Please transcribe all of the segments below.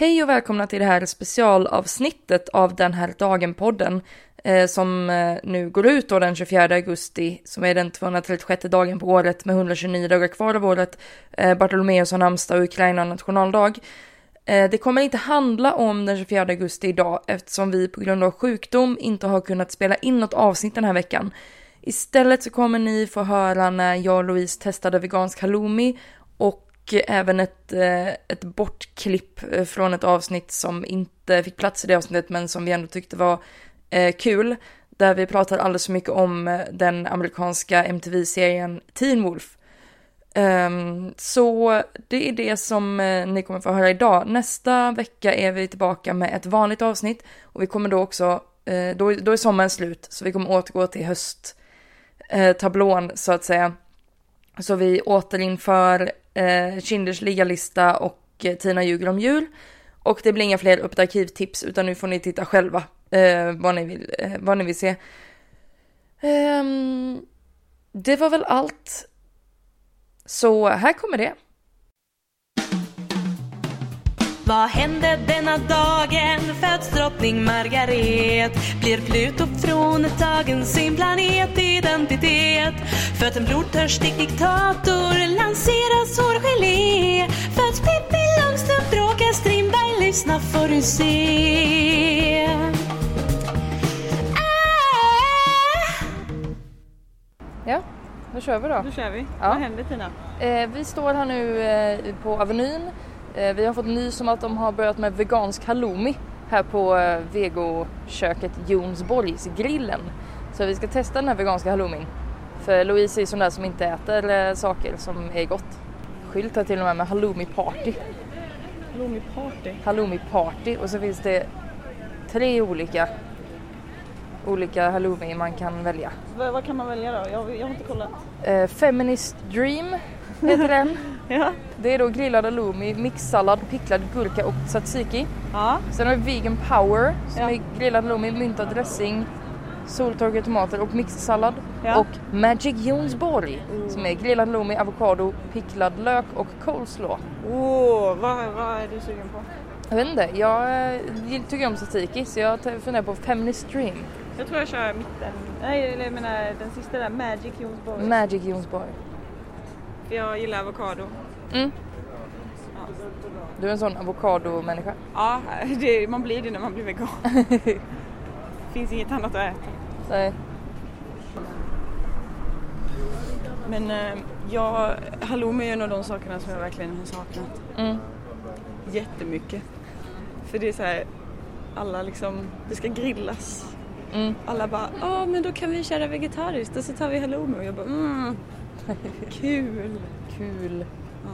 Hej och välkomna till det här specialavsnittet av Den här dagen-podden eh, som eh, nu går ut då den 24 augusti som är den 236 dagen på året med 129 dagar kvar av året. Eh, Bartolomeus har namnsdag och Ukraina har nationaldag. Eh, det kommer inte handla om den 24 augusti idag eftersom vi på grund av sjukdom inte har kunnat spela in något avsnitt den här veckan. Istället så kommer ni få höra när jag och Louise testade vegansk halloumi och även ett, eh, ett bortklipp eh, från ett avsnitt som inte fick plats i det avsnittet men som vi ändå tyckte var eh, kul. Där vi pratar alldeles för mycket om den amerikanska MTV-serien Teen Wolf. Ehm, så det är det som ni kommer få höra idag. Nästa vecka är vi tillbaka med ett vanligt avsnitt och vi kommer då också, då, då är sommaren slut så vi kommer återgå till hösttablån så att säga. Så vi återinför eh, Kinders liggalista och eh, Tina ljuger om jul. Och det blir inga fler öppet arkivtips utan nu får ni titta själva eh, vad, ni vill, eh, vad ni vill se. Ehm, det var väl allt. Så här kommer det. Vad hände denna dagen? Föds drottning Margaret? Blir Pluto fråntagen sin planetidentitet? Föds en blodtörstig diktator? Lanseras hårgelé? Föds Pippi Långstrump? Bråkar Strindberg? Lyssna får du se. Ah! Ja, då kör vi då. Då kör vi. Ja. Vad händer Tina? Eh, vi står här nu eh, på Avenyn. Eh, vi har fått nys om att de har börjat med vegansk halloumi här på eh, vegoköket Jonsborgs grillen. Så vi ska testa den här veganska halloumin. För Louise är sån där som inte äter eh, saker som är gott. Skylt här till och med med halloumi party. Halloumi party. Halloumi party och så finns det tre olika olika halloumi man kan välja. Vad, vad kan man välja då? Jag, jag har inte kollat. Eh, Feminist Dream heter den. Ja. Det är då grillad halloumi, mixsallad, picklad gurka och tzatziki. Ja. Sen har vi vegan power som Ja. är grillad halloumi, myntad dressing, soltorkade tomater och mixsallad. Ja. Och Magic Jonsborg som är grillad halloumi, avokado, picklad lök och coleslaw. Åh, vad, vad är du sugen på? Jag vet inte, jag eh, tycker om tzatziki så jag funderar på feminist dream. Jag tror jag kör mitten. Nej, jag menar den sista där, Magic Jonsborg. Magic Jonsborg. För jag gillar avokado. Mm. Ja. Du är en sån avokado-människa. Ja, det, man blir det när man blir vegan. Finns inget annat att äta. Nej. Men eh, jag, halloumi är en av de sakerna som jag verkligen har saknat Mm. jättemycket. För det är så här, alla liksom, det ska grillas. Mm. Alla bara, ja men då kan vi köra vegetariskt och så tar vi halloumi och jag bara, mm, kul. Kul. Ja.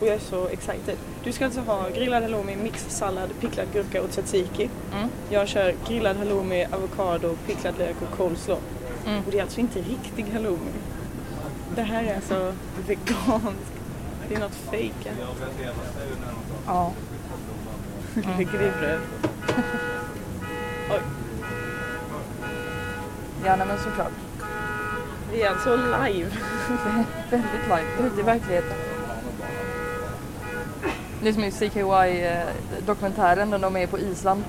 Och jag är så excited. Du ska alltså ha grillad halloumi, mixsallad, picklad gurka och tzatziki. Mm. Jag kör grillad halloumi, avokado, picklad lök och coleslaw. Mm. Och det är alltså inte riktig halloumi. Det här är alltså veganskt. Det är något fejkat. Ja. Ligger i bröd. Oj, Ja, nej, men såklart. Vi är alltså live. Väldigt live, ute i verkligheten. Det är som i CKY-dokumentären där de är på Island.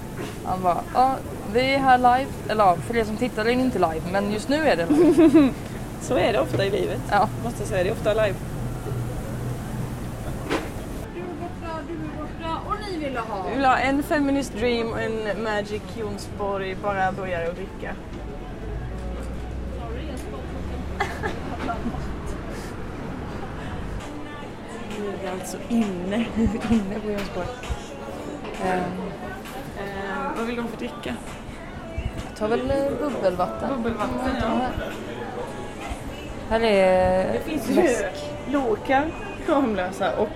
Han bara, ja, vi är här live. Eller ja, för er som tittar är det inte live, men just nu är det live. Så är det ofta i livet. Ja. Måste säga, det är ofta live. Du är borta, du är borta och ni ville ha. Vi vill ha en Feminist Dream och en Magic Jonsborg, bara burgare och dricka. Är alltså inne. Inne på Jonsborg. Ehm, Eh, vad vill de för dricka? ta väl eh, bubbelvatten. Bubbelvatten, ja. Här. Är Det finns ju. Loka, Ramlösa och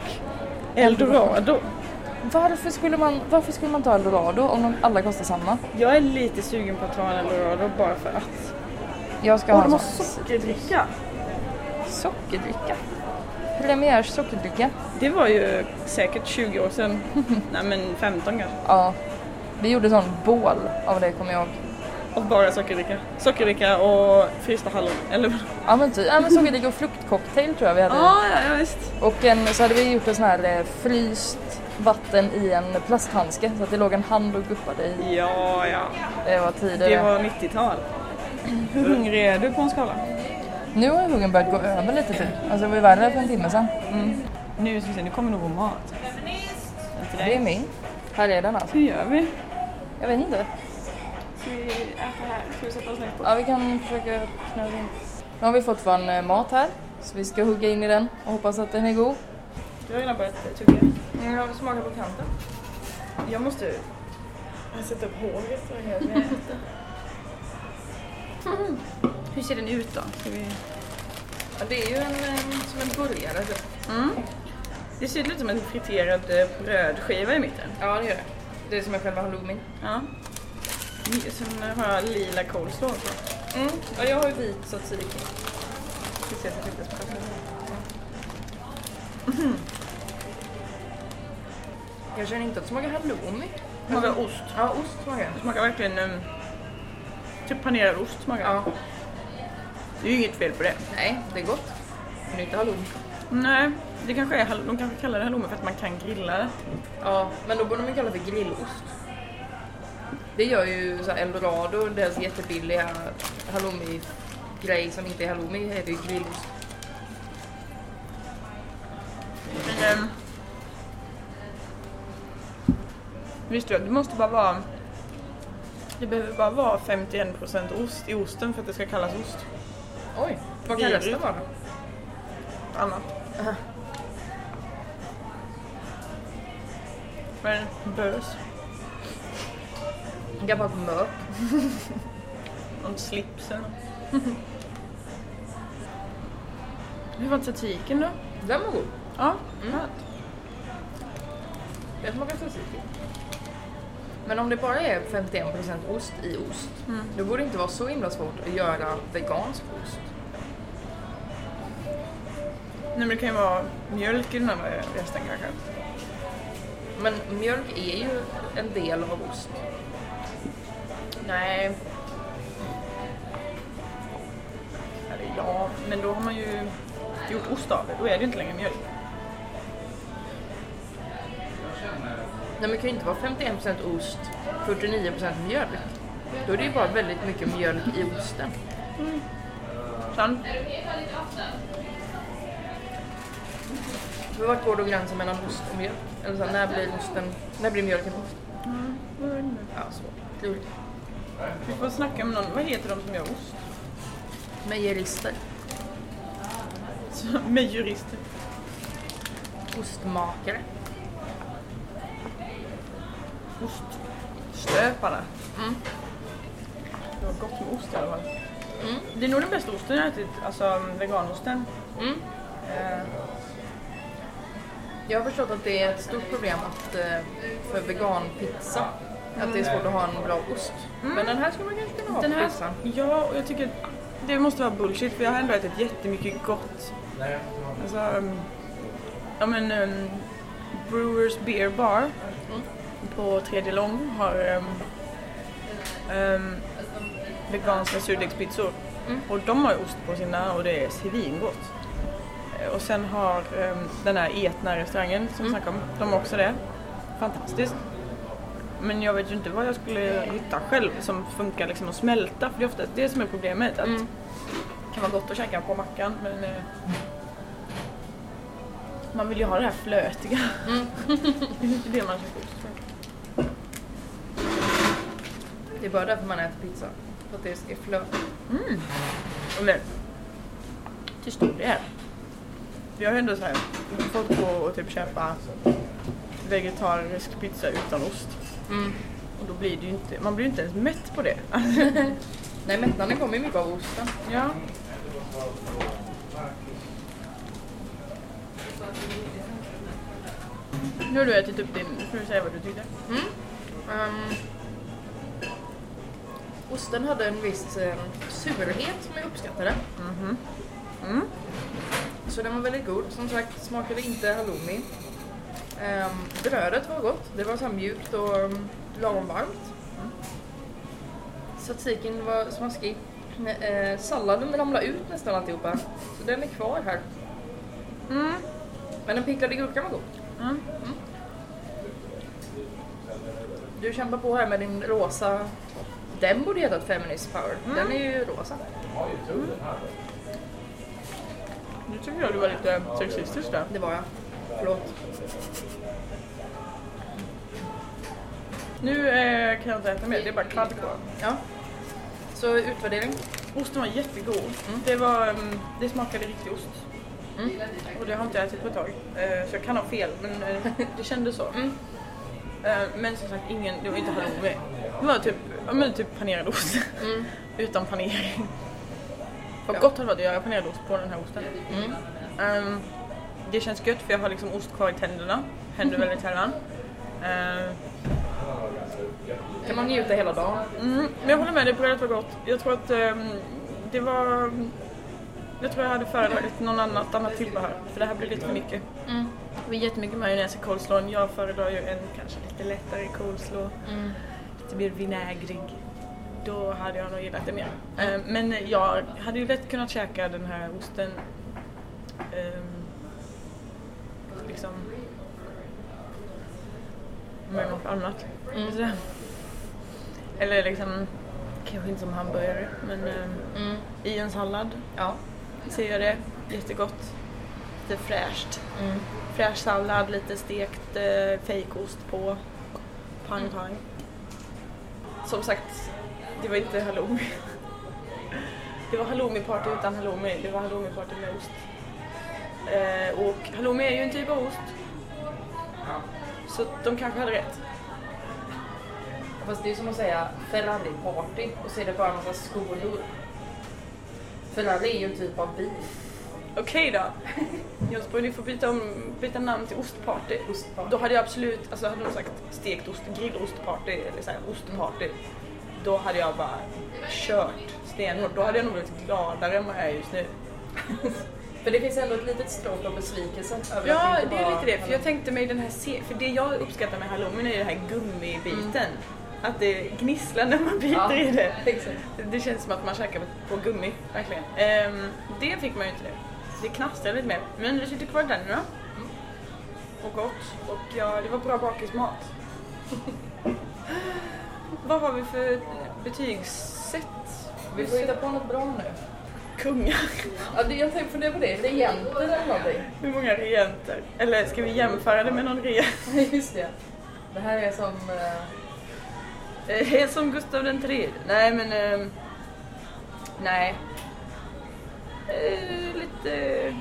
Eldorado. Varför skulle, man, varför skulle man ta Eldorado om de alla kostar samma? Jag är lite sugen på att ta en Eldorado bara för att. Jag ska Och ha de har sockerdricka. sockerdricka. Premiärs sockerdricka. Det var ju säkert 20 år sedan. Nej men 15 kanske. Ja. Vi gjorde sån bål av det kommer jag ihåg. Och bara sockerdricka. Sockerdricka och frysta hallon. Eller? Ja men typ, ja, men sockerdricka och fruktcocktail tror jag vi hade. Ja, ja, visst. Och en, så hade vi gjort en sån här eh, fryst vatten i en plasthandske så att det låg en hand och guppade i. Ja, ja. Det var tider det. var 90-tal. Hur hungrig är du på en skala? Nu har hungern börjat gå över lite typ. Alltså det var ju värre för en timme sedan. Nu ska vi se, nu kommer nog vår mat. Det är min. Här är den alltså. Hur gör vi? Jag vet inte. Ska vi äta här? Ska vi sätta oss ner på? Ja vi kan försöka knöa in. Nu har vi fått vår eh, mat här. Så vi ska hugga in i den och hoppas att den är god. Du har redan börjat eh, tugga. Nu har vi smakat på kanten. Jag måste sätta upp håret. och jag äter. Hur ser den ut då? Vi... Ja, det är ju en, eh, som en burgare typ. mm. Det ser ut som en friterad eh, brödskiva i mitten. Ja det gör det. Det är som är själva halloumin. Ja. Sen har jag lila coleslaw också. Mm. Ja jag har ju vit tzatziki. Ska se så att det smakar. Jag känner inte att det smakar halloumi. Smakar ost. Ja ost smakar. Det smakar verkligen um, typ panerad ost smakar. Ja. Det är ju inget fel på det. Nej det är gott. Men det är inte halloumi. Nej, det kanske är, de kanske kallar det halloumi för att man kan grilla det. Ja men då borde man kalla det för grillost. Det gör ju så här Eldorado, deras jättebilliga halloumi-grej som inte är halloumi, heter ju grillost. Men, um, visste du att det måste bara vara det behöver bara vara 51% ost i osten för att det ska kallas ost. Oj, vad kan Vidrigt. resten vara? Annat. Aha. Men bös, Gammalt mök. någon slipsen. Hur var tzatzikin då? Den var god. Ja, Mm. Det smakar tzatziki. Men om det bara är 51% ost i ost, Mm. då borde det inte vara så himla svårt att göra vegansk ost. Nej men det kan ju vara mjölk i den andra resten kanske. Men mjölk är ju en del av ost. Nej. Eller ja, men då har man ju gjort ost av det. Då är det ju inte längre mjölk. Nej men det kan ju inte vara 51% ost, 49% mjölk. Då är det ju bara väldigt mycket mjölk i osten. Sant? För vart går då gränsen mellan ost och mjölk? Eller så när blir osten, när blir mjölken ost? Ja, svårt. Klurigt. Vi får snacka med någon. Vad heter de som gör ost? Mejerister, jurister. ostmakare. Oststöparna. Mm. Det var gott med ost i alla fall. Mm. Det är nog den bästa osten jag ätit, alltså veganosten. Mm. Eh, Jag har förstått att det är ett stort problem att, eh, för veganpizza. Att det är svårt att ha en bra ost. Men den här skulle man kanske kunna ha den på här, pizzan. ja, och jag tycker det måste vara bullshit för jag har ändå ätit jättemycket gott. Alltså, um, ja men um, Brewers Beer Bar på tredje lång har um, um, veganska surdegspizzor. Och de har ost på sina och det är svingott. Eh, Och sen har um, den här Etna restaurangen som vi snackade om, de har också det. Fantastiskt. Men jag vet ju inte vad jag skulle hitta själv som funkar liksom att smälta för det är ofta det som är problemet. Att Mm. Det kan vara gott att käka på mackan men eh, man vill ju ha det här flötiga. Mm. det är inte det man käkar ost. Det är bara därför man äter pizza. För att det är flöt. Men till stor del. Vi har ändå så här, fått gå och typ köpa vegetarisk pizza utan ost. Mm. Och då blir det ju inte, man blir ju inte ens mätt på det. Nej, mättnaden kommer ju mycket av osten. ja. Nu har du ätit upp din, nu får du säga vad du tyckte. Ehm, osten hade en viss eh, surhet som jag uppskattade. Mm. Så den var väldigt god. Som sagt, smakade inte halloumi. Ehm, brödet var gott. Det var så mjukt och um, lagom varmt. Tzatzikin var smaskig. Eh, salladen ramlade ut nästan alltihopa. Så den är kvar här. Mm. Men den picklade gurkan var god. Mm. du kämpar på här med din rosa. Den borde heta Feminist Power. Den är ju rosa. Nu tycker jag du var lite sexistisk där. Det var jag. Förlåt. Nu eh, kan jag inte äta mer, det är bara kladd kvar. Ja. Så utvärdering. Osten var jättegod. Det, var, mm, det smakade riktig ost. Mm. Och det har inte jag ätit på ett tag. Eh, så jag kan ha fel, men eh, det kändes så. Mm. Eh, men som sagt, ingen, det var inte halloumi. Det var typ, ja, men typ panerad ost. Mm. Utan panering. Vad Ja. gott hade varit att göra panerad ost på den här osten. Ehm, det känns gött för jag har liksom ost kvar i tänderna. Händer väldigt sällan. Ehm, Kan man njuta hela dagen? Mm, men jag håller med dig, brödet var gott. Jag tror att ehm, det var... Jag tror jag hade föredragit någon annat, annat tillbehör. För det här blir lite för mycket. Mm. Det var jättemycket majonnäs i coleslawen. Jag föredrar ju en kanske lite lättare coleslaw. Mm. Lite mer vinägrig. Då hade jag nog gillat det mer. Ehm, men jag hade ju lätt kunnat käka den här osten ehm, liksom med något annat. Mm. Eller liksom, kanske inte som hamburgare, men Mm. i en sallad Ja. ser jag det. Jättegott. Lite fräscht. Mm. Fräsch sallad, lite stekt eh, fejkost på. Pang pang. Som sagt, det var inte halloumi. Det var halloumi-party utan halloumi. Det var halloumi-party med ost. Eh, och halloumi är ju en typ av ost. Så de kanske hade rätt. Fast det är som att säga Ferrari-party och så är det bara en massa skolor. Ferrari är ju en typ av bil. Okej då. Jonsborg, ni får byta, om, byta namn till ostparty. Ostparty. Då hade jag absolut, alltså hade de sagt stekt ost, grillostparty eller så här, ostparty. Då hade jag bara kört stenhårt. Då hade jag nog blivit gladare än vad jag är just nu. För det finns ändå ett litet stråk av besvikelse över Ja, att inte det är lite det. För jag tänkte mig den här, för det jag uppskattar med halloumin är den här gummibiten. Att det gnisslar när man biter Ja, i det. exakt. Det känns som att man käkar på gummi, verkligen. Ehm, det fick man ju inte nu. Det knastrar lite mer. Men det sitter kvar i tänderna. Och gott. Och ja, det var bra bakismat. Vad har vi för betygssätt? Vi får hitta på något bra nu. Kungar. Ja, det, jag tänkte fundera på det. Regenter eller någonting. Hur många regenter? Eller ska vi jämföra det med någon regent? Just det. Det här är som... eh, Eh, som Gustav den tredje? Nej men... ehm, nej. Eh, lite...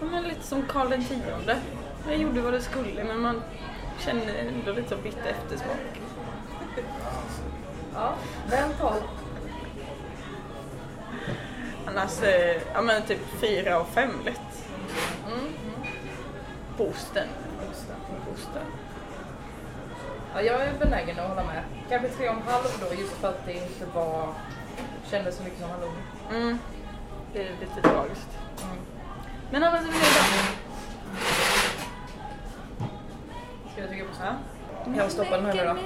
Ja, men lite som Karl den tionde. Jag gjorde vad det skulle men man känner ändå lite så bitter eftersmak. ja, väl tal. Annars, eh, ja men typ fyra och fem lätt. Mm. På osten. Osten. Ja, jag är benägen att hålla med. Kanske tre och en halv då, just för att det inte var... Kändes så mycket som halloumi. Mm. Det är lite tragiskt. Mm. Men annars är vi nöjda. Ska jag trycka på så? Ja. Jag stoppar den här nu då.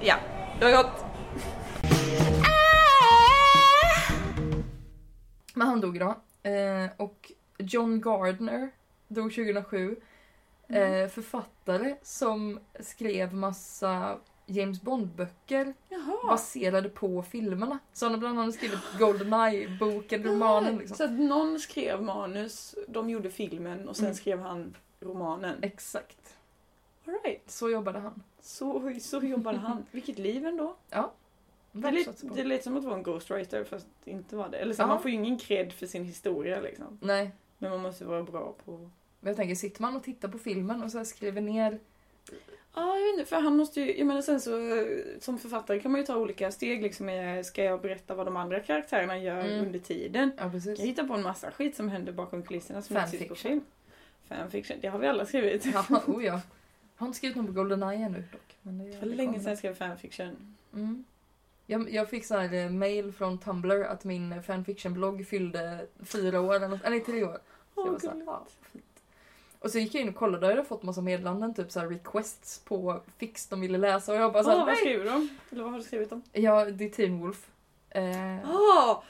Ja, det var gott. Men han dog idag. Eh, och John Gardner dog 2007. Eh, författare som skrev massa James Bond-böcker baserade på filmerna. Så han har bland annat skrivit Goldeneye-boken, romanen liksom. Så att någon skrev manus, de gjorde filmen och sen Mm. skrev han romanen. Exakt. All right. Så jobbade han. Så, så jobbade han. Vilket liv ändå. Ja. Det på. det som att vara en ghostwriter fast inte var det. Eller så, Ja. man får ju ingen cred för sin historia liksom. Nej, Men man måste vara bra på... jag tänker, sitter man och tittar på filmen och så skriver ner Ja, jag vet inte, för han måste ju, jag menar sen så eh, som författare kan man ju ta olika steg liksom. Ska jag berätta vad de andra karaktärerna gör Mm. under tiden? Ja, precis. Jag hittar på en massa skit som händer bakom kulisserna som inte syns på film. Fanfiction, det har vi alla skrivit. Ja, oh ja. Jag har inte skrivit någon på Goldeneye ännu dock. Men det, det länge sedan jag skrev fanfiction. Mm. Jag, jag fick så här eh, mail från Tumblr att min fanfiction-blogg fyllde fyra år, eller, eller tre år. Så jag Åh, var så här, ja, fint. Och så gick jag in och kollade och jag hade fått massa meddelanden, typ så här requests på fix de ville läsa och jag bara Åh, såhär, vad nej! skriver de? Eller vad har du skrivit om? Ja, det är Teen Wolf. Eh, Åh!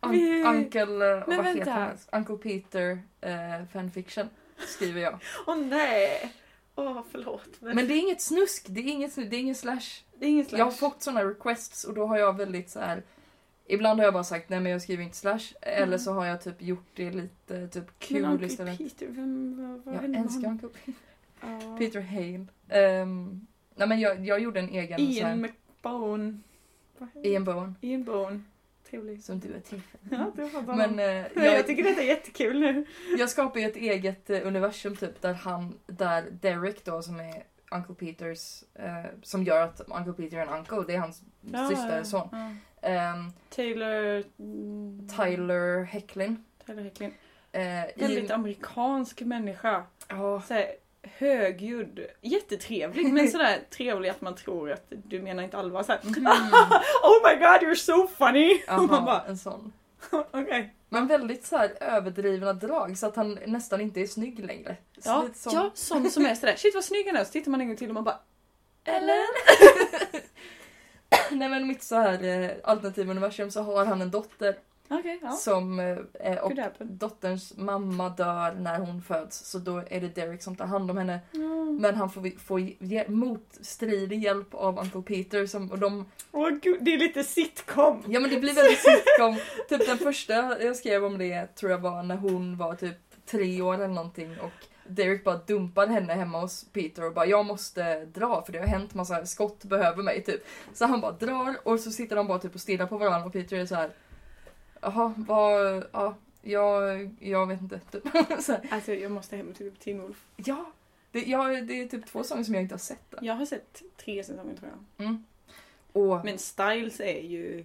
un- Uncle, eh, vad Men heter vänta. han? Uncle Peter eh, fanfiction skriver jag. Åh nej! Åh, förlåt. Men, Men det är inget snusk, det är inget det är ingen slash. det är ingen slash. Jag har fått såna requests och då har jag väldigt så här. Ibland har jag bara sagt nej men jag skriver inte slash. Eller så har jag typ gjort det lite typ Men kul Uncle istället. Peter, vem, vad, vad Jag älskar? Uncle Peter. Peter Hale. Ehm, nej men jag, jag gjorde en egen så Ian här, McBone. Ian Bowen. Ian Bone. Trevlig. Som du är till för. Ja, det var bara Men eh, jag, jag, tycker detta är jättekul nu. jag skapar ju ett eget eh, universum typ där han, där Derek då som är Uncle Peters, eh, som gör att Uncle Peter är en uncle, det är hans syster och son. ja. Ehm, Taylor... mm, Tyler Hecklin. Taylor Hecklin. Eh, Väldigt i, amerikansk människa. ja, Så här, högljudd. Jättetrevlig, men sådär trevlig att man tror att du menar inte allvar. Mhm. oh my god you're so funny! Och man Aha, bara, en sån. okej. Men väldigt så här överdrivna drag så att han nästan inte är snygg längre. Så Ja, som- ja, sån som är sådär, shit vad snygg han är. Så tittar man en gång till och man bara, eller? Nej men mitt så här eh, alternativa universum så har han en dotter Okej, ja. som eh, och dotterns mamma dör när hon föds så då är det Derek som tar hand om henne. Mm. Men han får, får ge- motstridig hjälp av Uncle Peter som, och de Åh gud, det är lite sitcom. Ja men det blir väldigt sitcom. typ den första jag skrev om det tror jag var när hon var typ tre år eller någonting och Derek bara dumpar henne hemma hos Peter och bara jag måste dra för det har hänt massa skott behöver mig typ. Så han bara drar och så sitter de bara typ och stirrar på varandra och Peter är så här. Jaha, vad, ja, jag, jag vet inte. Typ. så Alltså jag måste hem till Teen Wolf. ja, det, ja, det är typ två säsonger som jag inte har sett. Än. Jag har sett tre säsonger tror jag. Mm. Och, Men Styles är ju,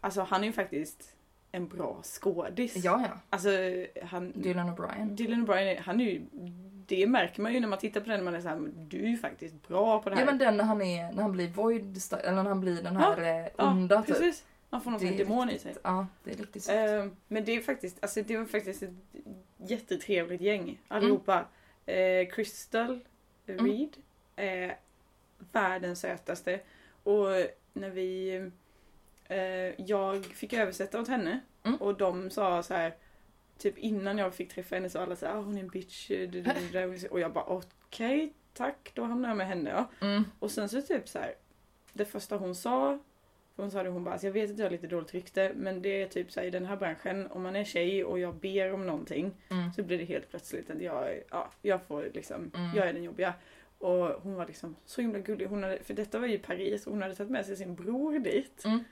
alltså han är ju faktiskt en bra skådis. ja, ja. Alltså han, Dylan O'Brien. Dylan O'Brien, är- han är ju, det märker man ju när man tittar på den, man är såhär, du är ju faktiskt bra på det här. Ja men den när han är, när han blir void, sta- eller när han blir den här eh, Ja, onda typ. Precis. Man får någon sån demon i sig. Ja, det är riktigt. Eh, men det är faktiskt, alltså det var faktiskt ett jättetrevligt gäng allihopa. Eh, Crystal Mm. Reed är världens sötaste. Och när vi, eh, jag fick översätta åt henne Mm. och de sa så här typ innan jag fick träffa henne så alla sa ah, hon är en bitch. eh, du- du- du- du." Och jag bara okej, tack, då hamnar jag med henne. Ja. Mm. Och sen så typ så här. Det första hon sa. Hon sa det hon bara, alltså jag vet att jag har lite dåligt rykte men det är typ så här, i den här branschen om man är tjej och jag ber om någonting Mm. så blir det helt plötsligt att jag, ja, jag får liksom, Mm. jag är den jobbiga. Och hon var liksom så himla gullig. Hon hade, för detta var ju Paris och hon hade tagit med sig sin bror dit. Mm.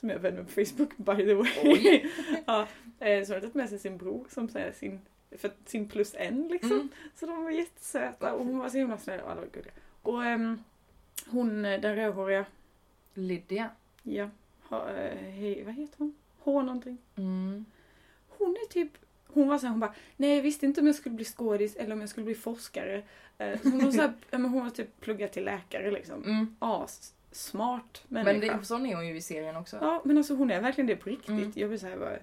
Som jag är vän med på Facebook by the way. Ja, eh, så hon hade tagit med sig sin bror som säger sin, för sin plus en liksom. Mm. Så de var jättesöta och hon var så himla snäll och alla var gulliga. Och ehm, hon, den rödhåriga, Lydia. Ja, ha, eh, hej, vad heter hon? H någonting. Mm. Hon är typ, hon var så här, hon bara, nej jag visste inte om jag skulle bli skådis eller om jag skulle bli forskare. Eh, så hon, var så här, men hon var typ pluggat till läkare liksom. Mm. As, smart människa. Men det, sån är hon ju i serien också. Ja men alltså hon är verkligen det på riktigt. Mm. Jag blir såhär bara,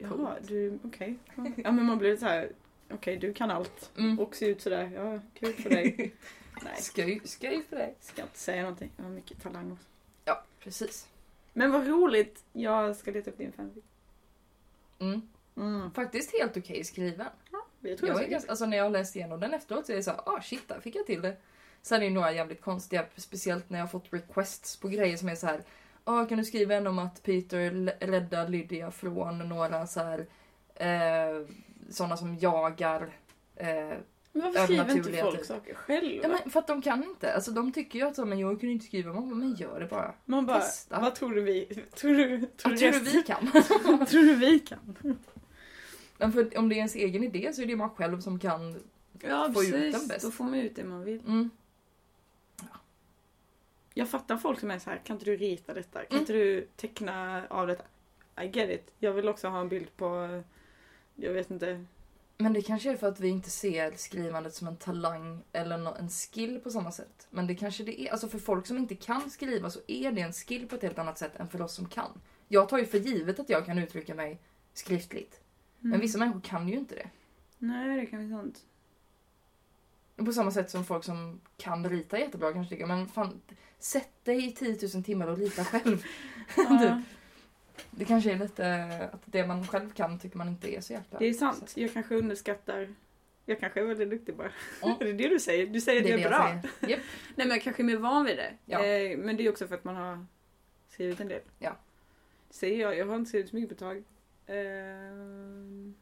jaha du, okej. Ja. ja men man blir så här. okej du kan allt. Mm. Och ser ut sådär, ja kul för dig. nej, Skoj, skoj för dig. ska inte säga någonting. Jag har mycket talang också. Ja, precis. Men vad roligt! Jag ska leta upp din fanfic. Mm. Mm. Faktiskt helt okej skriven. Det tror Jag jag, ganska, alltså när jag har läst igenom den efteråt så är det såhär, ah shit, där fick jag till det. Sen är det några jävligt konstiga, speciellt när jag har fått requests på grejer som är så här. Ah, kan du skriva en om att Peter räddar Lydia från några så här eh, sådana som jagar eh, Men varför skriver inte folk saker själva? Ja, men för att de kan inte. Alltså de tycker ju att så, men jag kunde inte skriva. Man bara, men gör det bara. Man bara, testa. vad tror du vi, tror du, tror du, tror du vi kan. tror du vi kan? Men för om det är ens egen idé så är det man själv som kan. Ja Få ut precis, den bäst. då får man ut det man vill. Mm. Jag fattar folk som är så här, kan inte du rita detta? Kan Mm. inte du teckna av detta? I get it. Jag vill också ha en bild på, jag vet inte. Men det kanske är för att vi inte ser skrivandet som en talang eller en skill på samma sätt. Men det kanske det är. Alltså för folk som inte kan skriva så är det en skill på ett helt annat sätt än för oss som kan. Jag tar ju för givet att jag kan uttrycka mig skriftligt. Men vissa människor kan ju inte det. Nej, det kan vara sant. På samma sätt som folk som kan rita jättebra kanske tycker men fan, sätt dig i 10 000 timmar och rita själv. Ja, Det kanske är lite att det man själv kan tycker man inte är så jäkla... det är sant. Jag kanske underskattar Jag kanske är väldigt duktig bara. Mm. det är det du säger. Du säger att jag är bra. Japp. Nej men jag kanske är mer van vid det. Ja. Eh, men det är också för att man har skrivit en del. Ja. Säger jag. Jag har inte skrivit så mycket på ett tag. Eh,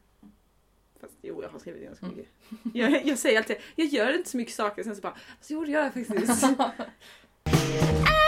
fast jo, jag har skrivit ganska Mm. mycket. Jag, jag säger alltid, jag gör inte så mycket saker. Sen så bara, så jo det gör jag faktiskt.